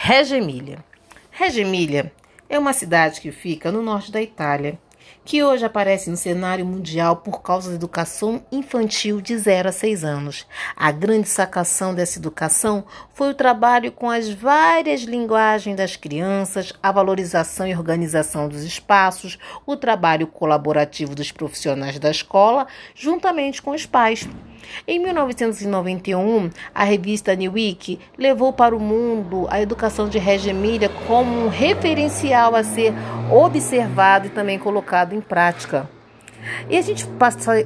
Reggio Emília. Reggio é uma cidade que fica no norte da Itália, que hoje aparece no cenário mundial por causa da educação infantil de 0 a 6 anos. A grande sacação dessa educação foi o trabalho com as várias linguagens das crianças, a valorização e organização dos espaços, o trabalho colaborativo dos profissionais da escola, juntamente com os pais. Em 1991, a revista New Week levou para o mundo a educação de Reggio Emília como um referencial a ser observado e também colocado em prática. E a gente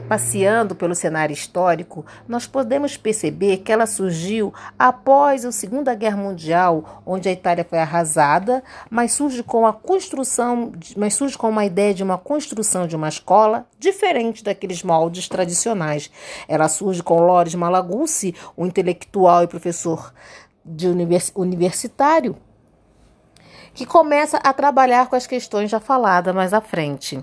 passeando pelo cenário histórico, nós podemos perceber que ela surgiu após a Segunda Guerra Mundial, onde a Itália foi arrasada, mas surge com a construção, mas surge com uma ideia de uma construção de uma escola diferente daqueles moldes tradicionais. Ela surge com Loris Malaguzzi, um intelectual e professor de univers, universitário, que começa a trabalhar com as questões já faladas mais à frente.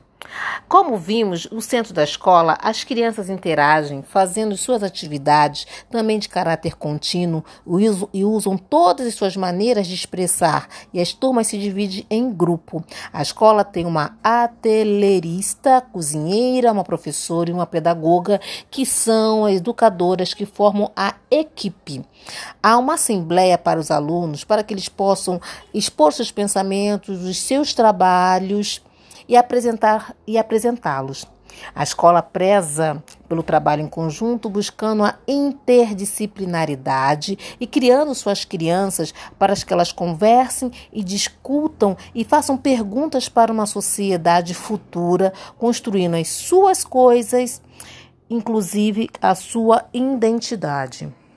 Como vimos, no centro da escola, as crianças interagem, fazendo suas atividades, também de caráter contínuo, e usam todas as suas maneiras de expressar, e as turmas se dividem em grupo. A escola tem uma atelierista, cozinheira, uma professora e uma pedagoga, que são as educadoras que formam a equipe. Há uma assembleia para os alunos, para que eles possam expor seus pensamentos, os seus trabalhos e apresentar e apresentá-los. A escola preza pelo trabalho em conjunto, buscando a interdisciplinaridade e criando suas crianças para que elas conversem e discutam e façam perguntas para uma sociedade futura, construindo as suas coisas, inclusive a sua identidade.